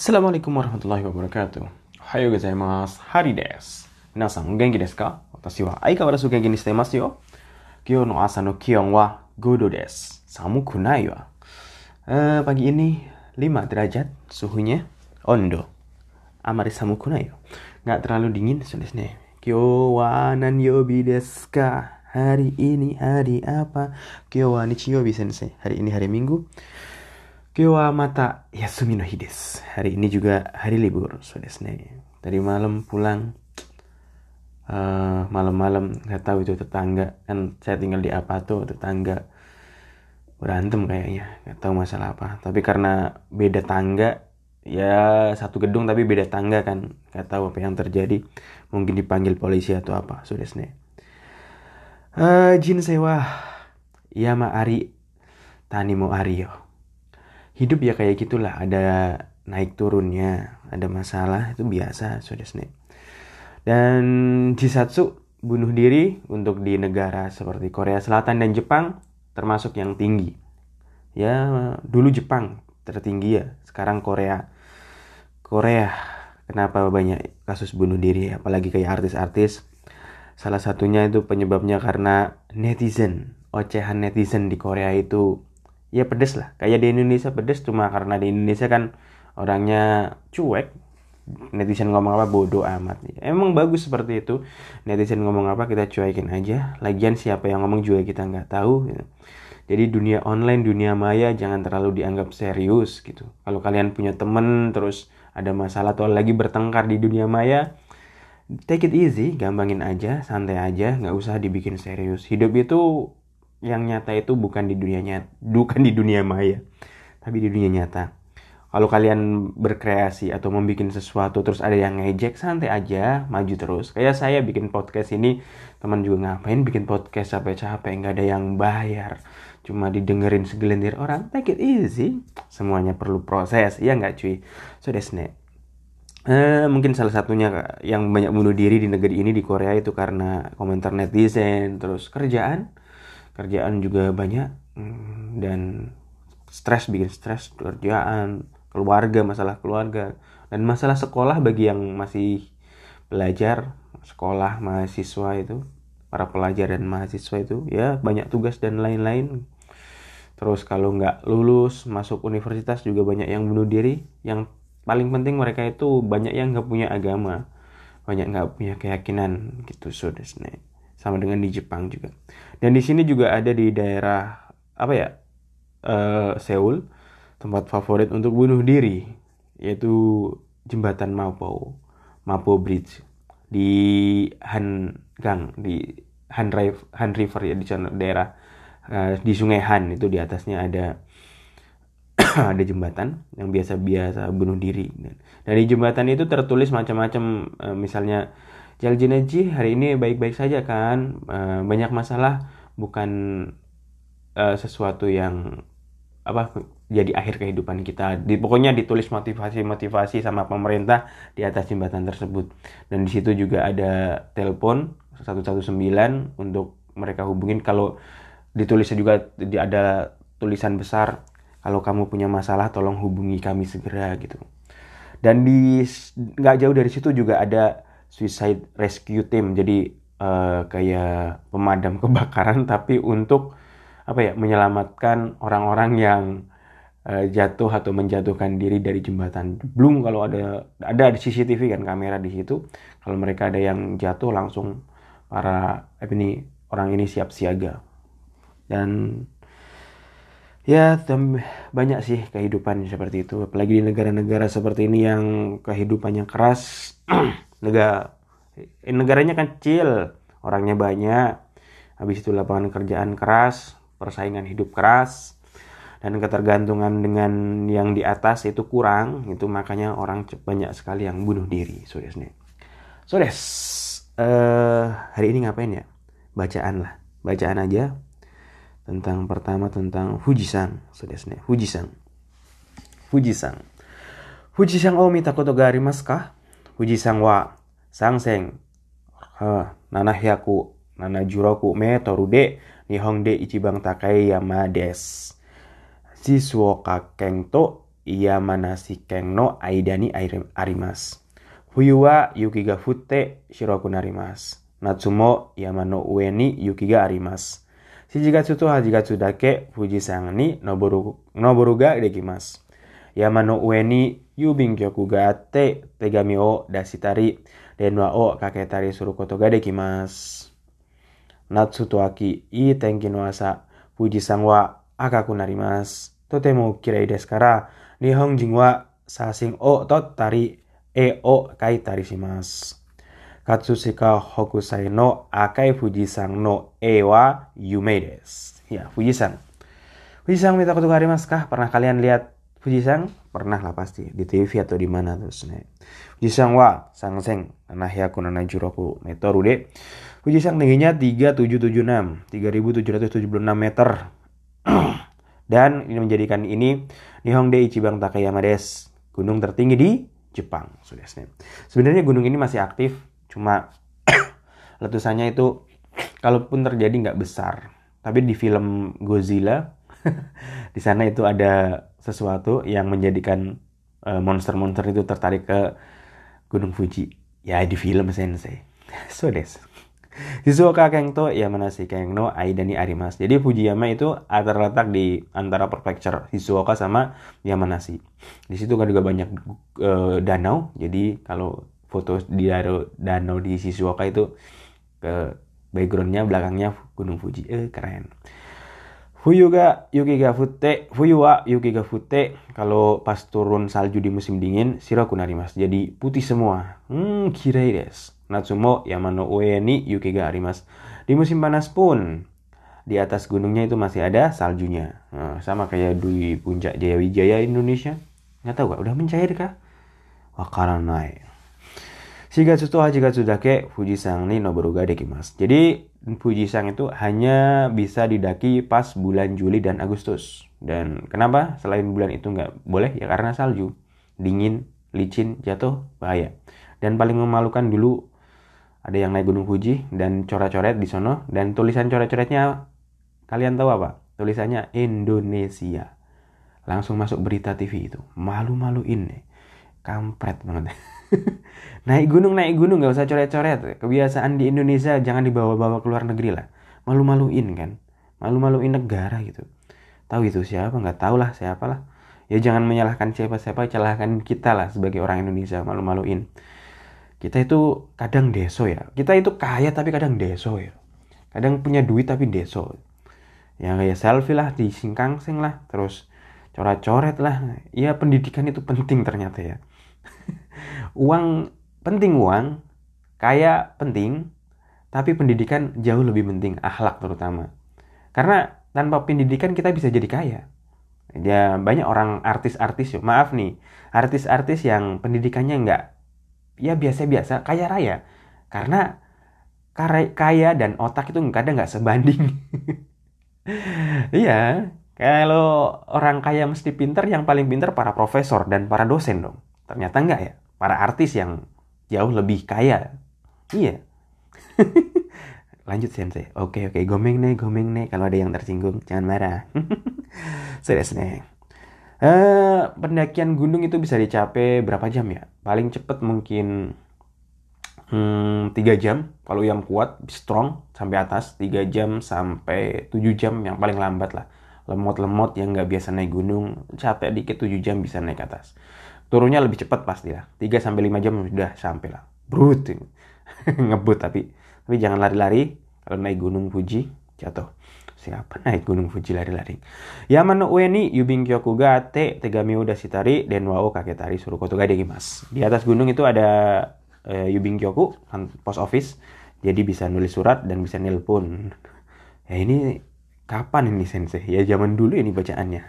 Assalamualaikum warahmatullahi wabarakatuh. Ohayo gozaimasu. Hari desu. Minasan, o genki desu ka? Watashi wa aikawarazu genki ni shite imasu yo. Kyou no asa no kion wa 5 do desu. Samuku nai wa. Eh, pagi ini 5 derajat suhunya. Ondo. Amari samuku nai yo. Nggak terlalu dingin, desu ne. Kyou wa nan yobi desu ka? Hari ini hari apa? Kyou wa nichiyobi sensei. Hari ini hari Minggu. Kyou wa mata yasumi no hi desu. Hari ini juga hari libur, so. Tadi malam pulang eh, malam-malam nggak tahu itu tetangga kan saya tinggal di apa tuh tetangga berantem kayaknya nggak tahu masalah apa tapi karena beda tangga ya satu gedung tapi beda tangga kan nggak tahu apa yang terjadi mungkin dipanggil polisi atau apa sudah sih eh jin sewa ya ma ari tani mo ari yo hidup ya kayak gitulah ada naik turunnya ada masalah itu biasa sudah sih dan Jisatsu bunuh diri untuk di negara seperti Korea Selatan dan Jepang termasuk yang tinggi. Ya, dulu Jepang tertinggi ya, sekarang Korea. Korea kenapa banyak kasus bunuh diri apalagi kayak artis-artis. Salah satunya itu penyebabnya karena netizen, ocehan netizen di Korea itu ya pedes lah. Kayak di Indonesia pedes cuma karena di Indonesia kan orangnya cuek, netizen ngomong apa bodoh amat. Emang bagus seperti itu. Netizen ngomong apa kita cuekin aja. Lagian siapa yang ngomong juga kita nggak tahu gitu. jadi dunia online dunia maya jangan terlalu dianggap serius gitu. Kalau kalian punya temen terus ada masalah atau lagi bertengkar di dunia maya take it easy gampangin aja santai aja nggak usah dibikin serius. Hidup itu yang nyata itu bukan di dunia nyata bukan di dunia maya tapi di dunia nyata. Kalau kalian berkreasi atau membuat sesuatu terus ada yang ngejek santai aja maju terus. Kayak saya bikin podcast ini teman juga ngapain bikin podcast capek-capek nggak ada yang bayar. Cuma didengerin segelintir orang take it easy. Semuanya perlu proses ya nggak cuy? So desne eh, mungkin salah satunya yang banyak bunuh diri di negeri ini di Korea itu karena komentar netizen terus kerjaan kerjaan juga banyak hmm, dan stres bikin stres kerjaan keluarga, masalah keluarga, dan masalah sekolah bagi yang masih belajar, sekolah, mahasiswa itu, para pelajar dan mahasiswa itu, ya banyak tugas dan lain-lain. Terus kalau nggak lulus masuk universitas juga banyak yang bunuh diri. Yang paling penting mereka itu banyak yang nggak punya agama, banyak nggak punya keyakinan gitu sudah sama dengan di Jepang juga. Dan di sini juga ada di daerah apa ya uh, Seoul tempat favorit untuk bunuh diri yaitu jembatan Mapo Mapo Bridge di Han Gang di Han River, Han River ya di daerah uh, di Sungai Han itu di atasnya ada ada jembatan yang biasa-biasa bunuh diri dan dari jembatan itu tertulis macam-macam uh, misalnya Jaljinaji hari ini baik-baik saja kan uh, banyak masalah bukan uh, sesuatu yang apa jadi akhir kehidupan kita. Di, pokoknya ditulis motivasi-motivasi sama pemerintah di atas jembatan tersebut. Dan di situ juga ada telepon 119 untuk mereka hubungin kalau ditulisnya juga ada tulisan besar kalau kamu punya masalah tolong hubungi kami segera gitu. Dan di nggak jauh dari situ juga ada suicide rescue team. Jadi uh, kayak pemadam kebakaran tapi untuk apa ya menyelamatkan orang-orang yang uh, jatuh atau menjatuhkan diri dari jembatan. Belum kalau ada ada di CCTV kan kamera di situ. Kalau mereka ada yang jatuh langsung para ini orang ini siap siaga. Dan ya banyak sih kehidupan seperti itu. Apalagi di negara-negara seperti ini yang kehidupannya keras. negara negaranya kecil, orangnya banyak. Habis itu lapangan kerjaan keras, persaingan hidup keras dan ketergantungan dengan yang di atas itu kurang. Itu makanya orang banyak sekali yang bunuh diri so des so des uh, hari ini ngapain ya? Bacaan lah. Bacaan aja tentang pertama tentang Fujisang so des Fujisang Fujisang Fujisang o mitakoto ga arimasu Fujisang wa sangseng uh, nanahyaku nanajuraku me torude Nihon de Ichibang Takai Yama des. Kakeng to yamanasi keng no aidani arimas. Fuyu wa yuki ga futte shiroku narimas. Natsumo yamano ueni yuki ga arimas. Shijigatsu to hajigatsu dake Fujisan ni noboru, Yamano ueni yubin kyoku ga atte tegami o dasitari denwa o kaketari surukoto ga dekimasu. Natsu to aki i tenki no asa Fujisan wa akaku narimasu. Totemo kirei desu kara Nihonjin wa sasing o to tari e o kai tari shimasu. Katsushika Hokusai no Akai Fujisan no e wa Yume desu. Ya, Fujisan. Fujisan mita koto arimasu kah? Pernah kalian lihat Fujisan? Pernah lah pasti di TV atau di mana terus nih. Fujisan wa sangseng Nanahiyaku Nanajuroku Metoru de. Fujisan tingginya 3776 3776 meter. Dan ini menjadikan ini Nihongde Ichiban Takayama des. Gunung tertinggi di Jepang. Sudah Sebenarnya gunung ini masih aktif, cuma letusannya itu kalaupun terjadi nggak besar. Tapi di film Godzilla, di sana itu ada sesuatu yang menjadikan eh, monster-monster itu tertarik ke Gunung Fuji. Ya di film Sensei. So des. Shizuoka Kengto Yamanashi Kengno Aidani Arimas. Jadi Fujiyama itu terletak di antara prefecture Shizuoka sama Yamanashi. Di situ kan juga banyak uh, danau. Jadi kalau foto di danau di Shizuoka itu ke backgroundnya belakangnya Gunung Fuji. Eh keren. Fuyu ga yuki ga futte, fuyu yuki ga. Kalau pas turun salju di musim dingin, shiroku narimas. Jadi putih semua. Hmm, kirei desu. Natsumo Yamano Ue ni Yuki ga arimas. Di musim panas pun di atas gunungnya itu masih ada saljunya. Nah, sama kayak di puncak Jaya Wijaya Indonesia. Nggak tahu gak? Udah mencair kah? Wakaranai. Shigatsu to Hajigatsu dake Fujisan ni Noboru ga dekimasu. Jadi Fujisan itu hanya bisa didaki pas bulan Juli dan Agustus. Dan kenapa selain bulan itu nggak boleh? Ya karena salju. Dingin, licin, jatuh, bahaya. Dan paling memalukan dulu ada yang naik Gunung Fuji dan coret-coret di sono dan tulisan coret-coretnya kalian tahu apa? Tulisannya Indonesia. Langsung masuk berita TV itu. Malu-maluin nih. Kampret banget. naik gunung naik gunung nggak usah coret-coret. Kebiasaan di Indonesia jangan dibawa-bawa ke luar negeri lah. Malu-maluin kan. Malu-maluin negara gitu. Tahu itu siapa? Nggak tahu lah siapa lah. Ya jangan menyalahkan siapa-siapa, celahkan kita lah sebagai orang Indonesia malu-maluin kita itu kadang deso ya kita itu kaya tapi kadang deso ya kadang punya duit tapi deso yang kayak selfie lah di singkang sing lah terus coret-coret lah ya pendidikan itu penting ternyata ya uang penting uang kaya penting tapi pendidikan jauh lebih penting akhlak terutama. Karena tanpa pendidikan kita bisa jadi kaya. Ya banyak orang artis-artis maaf nih artis-artis yang pendidikannya nggak ya biasa-biasa kaya raya. Karena kaya dan otak itu kadang nggak sebanding. Iya kalau orang kaya mesti pinter yang paling pinter para profesor dan para dosen dong ternyata enggak ya para artis yang jauh lebih kaya iya lanjut sensei oke oke gomeng nih gomeng nih kalau ada yang tersinggung jangan marah serius nih Eh, pendakian gunung itu bisa dicapai berapa jam ya? Paling cepet mungkin hmm, 3 jam. Kalau yang kuat, strong sampai atas 3 jam sampai 7 jam yang paling lambat lah. Lemot-lemot yang nggak biasa naik gunung, capek dikit 7 jam bisa naik atas. Turunnya lebih cepat pasti lah. 3 sampai 5 jam sudah sampai lah. Brut. Ngebut tapi tapi jangan lari-lari kalau naik gunung Fuji jatuh. Siapa naik Gunung Fuji lari-lari? Yamano ueni yubin kyoku ga te tegami uda shitari den wa o kaketari surukoto ga dekimasu. Di atas gunung itu ada uh, yubin kyoku, kan, post office. Jadi bisa nulis surat dan bisa nelpon. Ya ini kapan ini sensei? Ya zaman dulu ini bacaannya.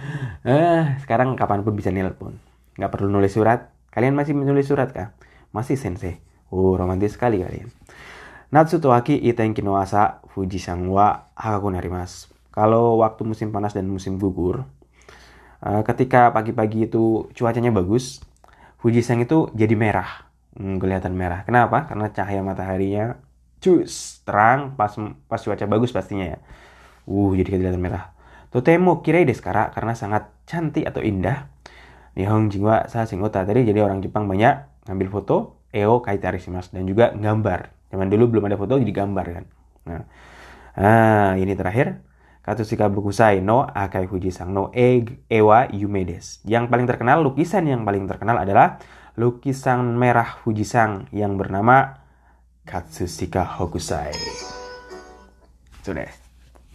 eh, sekarang kapan pun bisa nelpon. Nggak perlu nulis surat. Kalian masih menulis surat kah? Masih sensei. Oh, romantis sekali kalian. Natsu to aki itenki no asa Fujisan wa hakaku narimasu. Kalau waktu musim panas dan musim gugur, uh, ketika pagi-pagi itu cuacanya bagus, Fujisan itu jadi merah. Hmm, kelihatan merah. Kenapa? Karena cahaya mataharinya cus, terang, pas pas cuaca bagus pastinya ya. Uh, jadi kelihatan merah. Totemo kirei desu kara, karena sangat cantik atau indah. Nihong jingwa sa singota tadi jadi orang Jepang banyak ngambil foto eo kaitari mas dan juga gambar. Zaman dulu belum ada foto jadi gambar kan. Nah, ah, ini terakhir. Katsushika Bukusai no Akai Fujisang no Egg Ewa Yumedes. Yang paling terkenal, lukisan yang paling terkenal adalah lukisan merah Fujisang yang bernama Katsushika Hokusai. Sudah.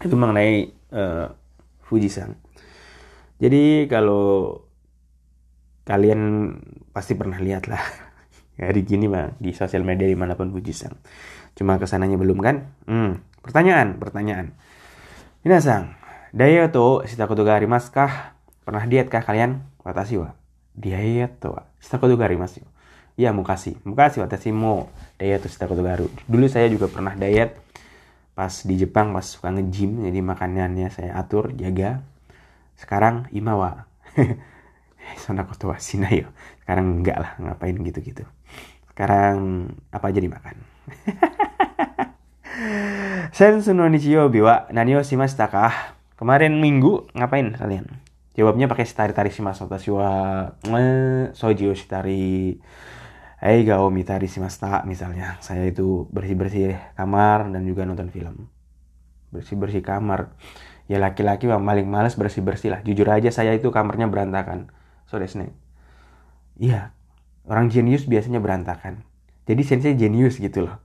Itu mengenai uh, Fujisang. Jadi kalau kalian pasti pernah lihat lah hari gini mah di sosial media di mana pun Fujisang. Cuma ke sananya belum kan? Hmm, pertanyaan, pertanyaan. Minasang, daya to shitakoto ga arimasu kah? Pernah diet kah kalian? Watashi wa diet to shitakoto ga arimasu. Iya, mukasi. Mukasi watashi mo diet to shitakoto ga aru. Dulu saya juga pernah diet pas di Jepang pas suka nge-gym jadi makanannya saya atur, jaga. Sekarang imawa. Sekarang enggak lah, ngapain gitu-gitu. Sekarang apa aja dimakan. Sensu no Nichiyobi wa nani o shimashita ka? Kemarin minggu ngapain kalian? Jawabnya pakai shitari-tari shimasu. Watashi wa soji o shitari eiga o mitari shimashita misalnya. Saya itu bersih-bersih kamar dan juga nonton film. Bersih-bersih kamar. Ya laki-laki paling males bersih-bersih lah. Jujur aja saya itu kamarnya berantakan. So desne. Iya. Orang jenius biasanya berantakan. Jadi sensei jenius gitu loh.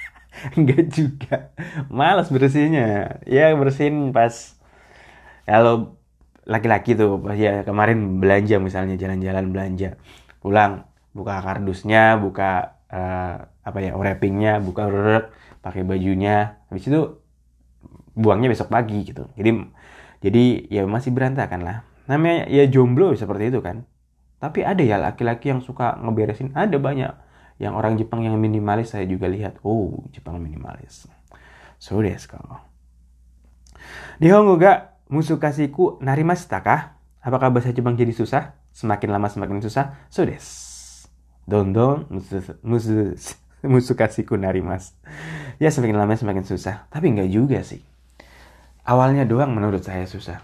Enggak juga. Malas bersihnya. Ya bersihin pas kalau laki-laki tuh ya kemarin belanja misalnya jalan-jalan belanja. Pulang buka kardusnya, buka uh, apa ya, wrappingnya, buka pakai bajunya. Habis itu buangnya besok pagi gitu. Jadi jadi ya masih berantakan lah. Namanya ya jomblo seperti itu kan. Tapi ada ya laki-laki yang suka ngeberesin, ada banyak yang orang Jepang yang minimalis saya juga lihat oh Jepang minimalis so desu kalau Nihongo ga musukashiku narimashita kah? Apakah bahasa Jepang jadi susah? Semakin lama semakin susah? So desu. Dondon musu, musu, musukashiku narimas. Ya semakin lama semakin susah. Tapi enggak juga sih. Awalnya doang menurut saya susah.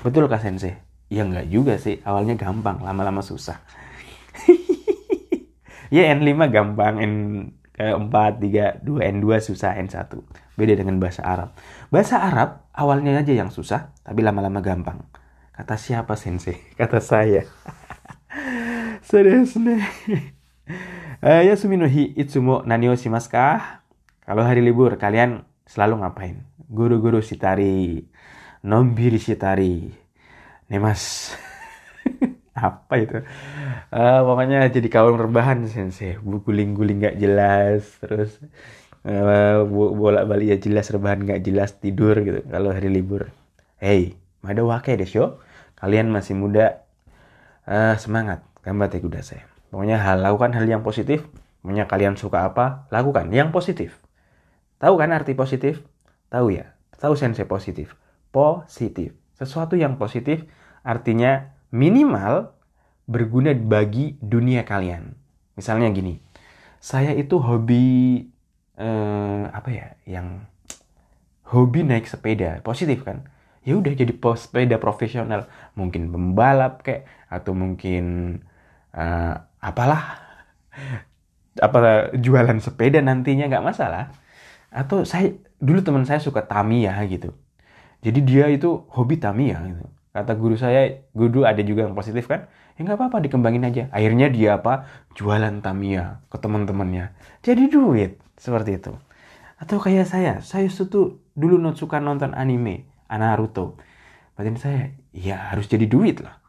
Betul kah sensei? Ya enggak juga sih. Awalnya gampang, lama-lama susah. Ya N5 gampang, N keempat, tiga, dua, N2 susah, N1. Beda dengan bahasa Arab. Bahasa Arab awalnya aja yang susah, tapi lama-lama gampang. Kata siapa sensei? Kata saya. Serius nih. Uh, ya suminohi itsumo nani o shimasu ka? Kalau hari libur kalian selalu ngapain? Guru-guru shitari, nombiri shitari, nemas. apa itu? Uh, pokoknya jadi kawan rebahan sensei. Guling-guling nggak jelas terus uh, bolak balik ya jelas rebahan nggak jelas tidur gitu kalau hari libur. Hey ada wakai deh show kalian masih muda. Uh, semangat. Gambar kuda saya. Pokoknya hal lakukan hal yang positif. Pokoknya kalian suka apa lakukan yang positif. Tahu kan arti positif? Tahu ya? Tahu sensei positif positif sesuatu yang positif artinya minimal berguna bagi dunia kalian. Misalnya gini, saya itu hobi eh, apa ya, yang hobi naik sepeda, positif kan? Ya udah jadi sepeda profesional, mungkin pembalap kayak atau mungkin uh, apalah apa jualan sepeda nantinya nggak masalah. Atau saya dulu teman saya suka Tamiya gitu. Jadi dia itu hobi Tamiya gitu. Kata guru saya guru ada juga yang positif kan? Ya nggak apa-apa dikembangin aja. Akhirnya dia apa? Jualan Tamiya ke teman-temannya. Jadi duit seperti itu. Atau kayak saya saya tuh dulu not suka nonton anime Naruto. Batin saya ya harus jadi duit lah.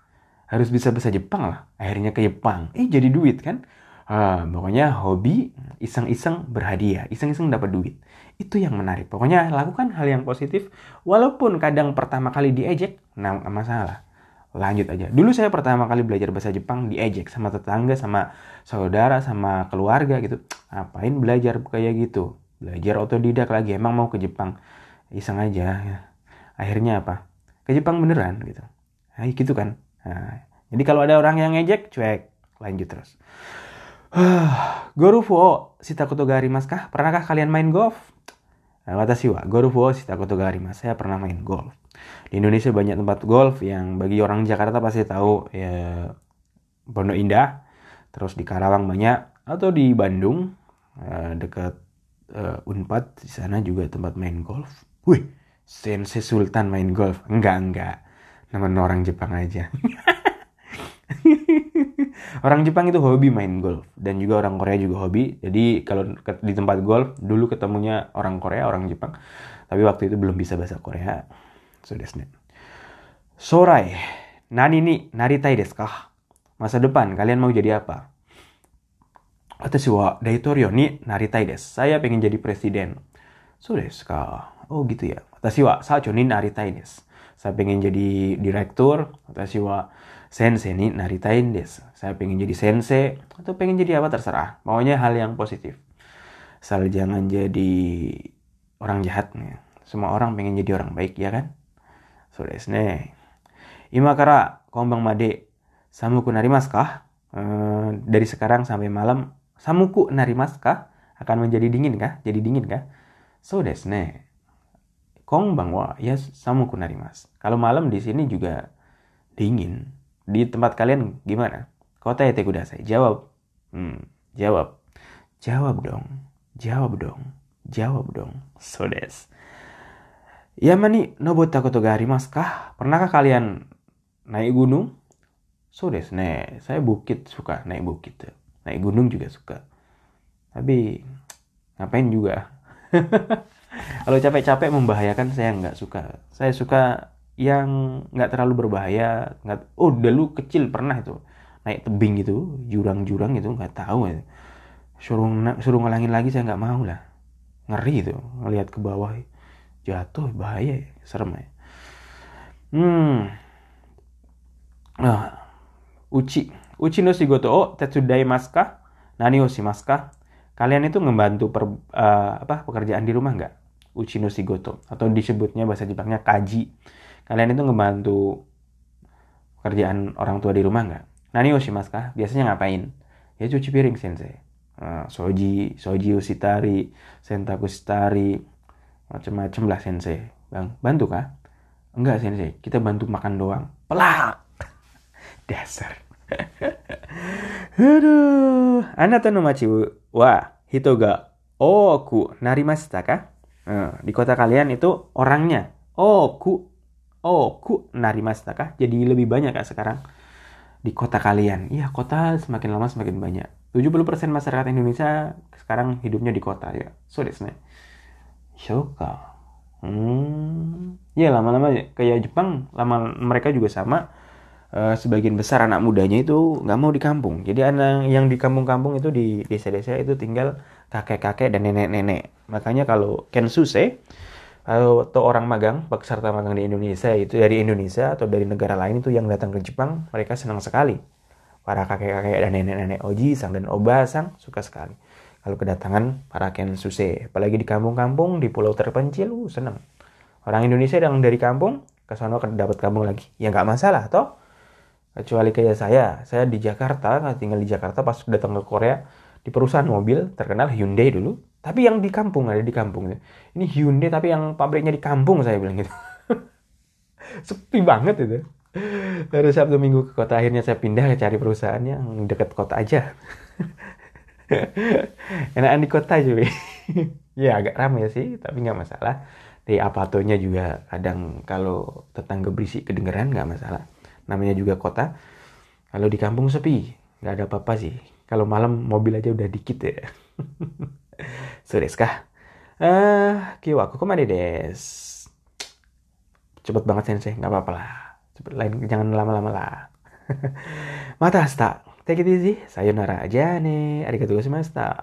Harus bisa bahasa Jepang lah. Akhirnya ke Jepang. Eh jadi duit kan? Ah, pokoknya hobi iseng-iseng berhadiah. Iseng-iseng dapat duit itu yang menarik. Pokoknya lakukan hal yang positif walaupun kadang pertama kali diejek, nah masalah. Lanjut aja. Dulu saya pertama kali belajar bahasa Jepang diejek sama tetangga, sama saudara, sama keluarga gitu. Ngapain belajar kayak gitu? Belajar otodidak lagi. Emang mau ke Jepang? Iseng aja. Akhirnya apa? Ke Jepang beneran gitu. Nah, gitu kan. Nah, jadi kalau ada orang yang ngejek, cuek. Lanjut terus. Gorufu o shitakoto ga arimasu kah? Pernahkah kalian main golf? Watashi wa golf wo shitakoto ga arimasu. Saya pernah main golf. Di Indonesia banyak tempat golf yang bagi orang Jakarta pasti tahu ya Pondok Indah, terus di Karawang banyak atau di Bandung eh, dekat uh, Unpad di sana juga tempat main golf. Wih, Sensei Sultan main golf. Enggak, enggak. Nama orang Jepang aja. orang Jepang itu hobi main golf dan juga orang Korea juga hobi. Jadi kalau di tempat golf dulu ketemunya orang Korea, orang Jepang. Tapi waktu itu belum bisa bahasa Korea. So desu Sorai, nani ni naritai desu ka? Masa depan kalian mau jadi apa? Watashi wa daitorio ni naritai desu. Saya pengen jadi presiden. So desu ka? Oh gitu ya. Watashi wa sacho ni naritai desu saya pengen jadi direktur atau siwa sense ini naritain des saya pengen jadi sense atau pengen jadi apa terserah. Maunya hal yang positif. Asal jangan jadi orang jahat nih semua orang pengen jadi orang baik ya kan? So desne ima kara kombang made. Samuku narimas kah eh, dari sekarang sampai malam samuku narimas kah akan menjadi dingin kah? Jadi dingin kah? So desne Kongbang wa ya samuku narimasu. Kalau malam di sini juga dingin. Di tempat kalian gimana? Kota ete kudasai. Jawab. Hmm, jawab. Jawab dong. Jawab dong. Jawab dong. So desu. Yamani nobotta koto ga arimasu kah? Pernahkah kalian naik gunung? So desu ne. Saya bukit suka naik bukit. Naik gunung juga suka. Tapi ngapain juga? Kalau capek-capek membahayakan saya nggak suka. Saya suka yang nggak terlalu berbahaya. Nggak, oh dulu kecil pernah itu naik tebing itu, jurang-jurang itu nggak tahu ya. Suruh suruh ngelangin lagi saya nggak mau lah. Ngeri itu ngelihat ke bawah jatuh bahaya ya, serem ya hmm nah uci uci no shigoto o tetsudai maska nani o kalian itu ngebantu per, uh, apa pekerjaan di rumah nggak uci no shigoto atau disebutnya bahasa Jepangnya kaji. Kalian itu ngebantu pekerjaan orang tua di rumah nggak? Nani o shimaska biasanya ngapain? Ya cuci piring sensei. Uh, soji soji usitari sentaku sitari macam-macam lah sensei. Bang bantu kah enggak sensei. Kita bantu makan doang. Pelak! Dasar. Aduh. Anata no machi wa hito ga oku narimashita ka nah, di kota kalian itu orangnya oku oku narimashita ka jadi lebih banyak kak sekarang di kota kalian iya kota semakin lama semakin banyak 70% masyarakat Indonesia sekarang hidupnya di kota ya so desu Shoka. Hmm. Ya lama-lama kayak Jepang, lama mereka juga sama. Uh, sebagian besar anak mudanya itu nggak mau di kampung. Jadi anak yang di kampung-kampung itu di desa-desa itu tinggal kakek-kakek dan nenek-nenek. Makanya kalau Kensuse atau orang magang, peserta magang di Indonesia itu dari Indonesia atau dari negara lain itu yang datang ke Jepang, mereka senang sekali. Para kakek-kakek dan nenek-nenek Oji sang dan Obasang suka sekali kalau kedatangan para Kensuse. Apalagi di kampung-kampung, di pulau terpencil, uh, seneng. Orang Indonesia yang dari kampung, ke sana dapat kampung lagi. Ya nggak masalah, toh. Kecuali kayak saya, saya di Jakarta, tinggal di Jakarta pas datang ke Korea, di perusahaan mobil terkenal Hyundai dulu. Tapi yang di kampung, ada di kampung. Ini Hyundai tapi yang pabriknya di kampung, saya bilang gitu. Sepi banget itu. Baru Sabtu Minggu ke kota, akhirnya saya pindah cari perusahaan yang dekat kota aja. enakan di kota juga ya agak ramai sih tapi nggak masalah di apatonya juga kadang kalau tetangga berisik kedengeran nggak masalah namanya juga kota kalau di kampung sepi nggak ada apa-apa sih kalau malam mobil aja udah dikit ya. So desu kah uh, kiwaku ke mana des? Cepet banget sensei nggak apa-apa lah. Cepet lain jangan lama-lama lah. Mata hasta Take it easy. Sayonara aja nih. Arigatou gozaimashita.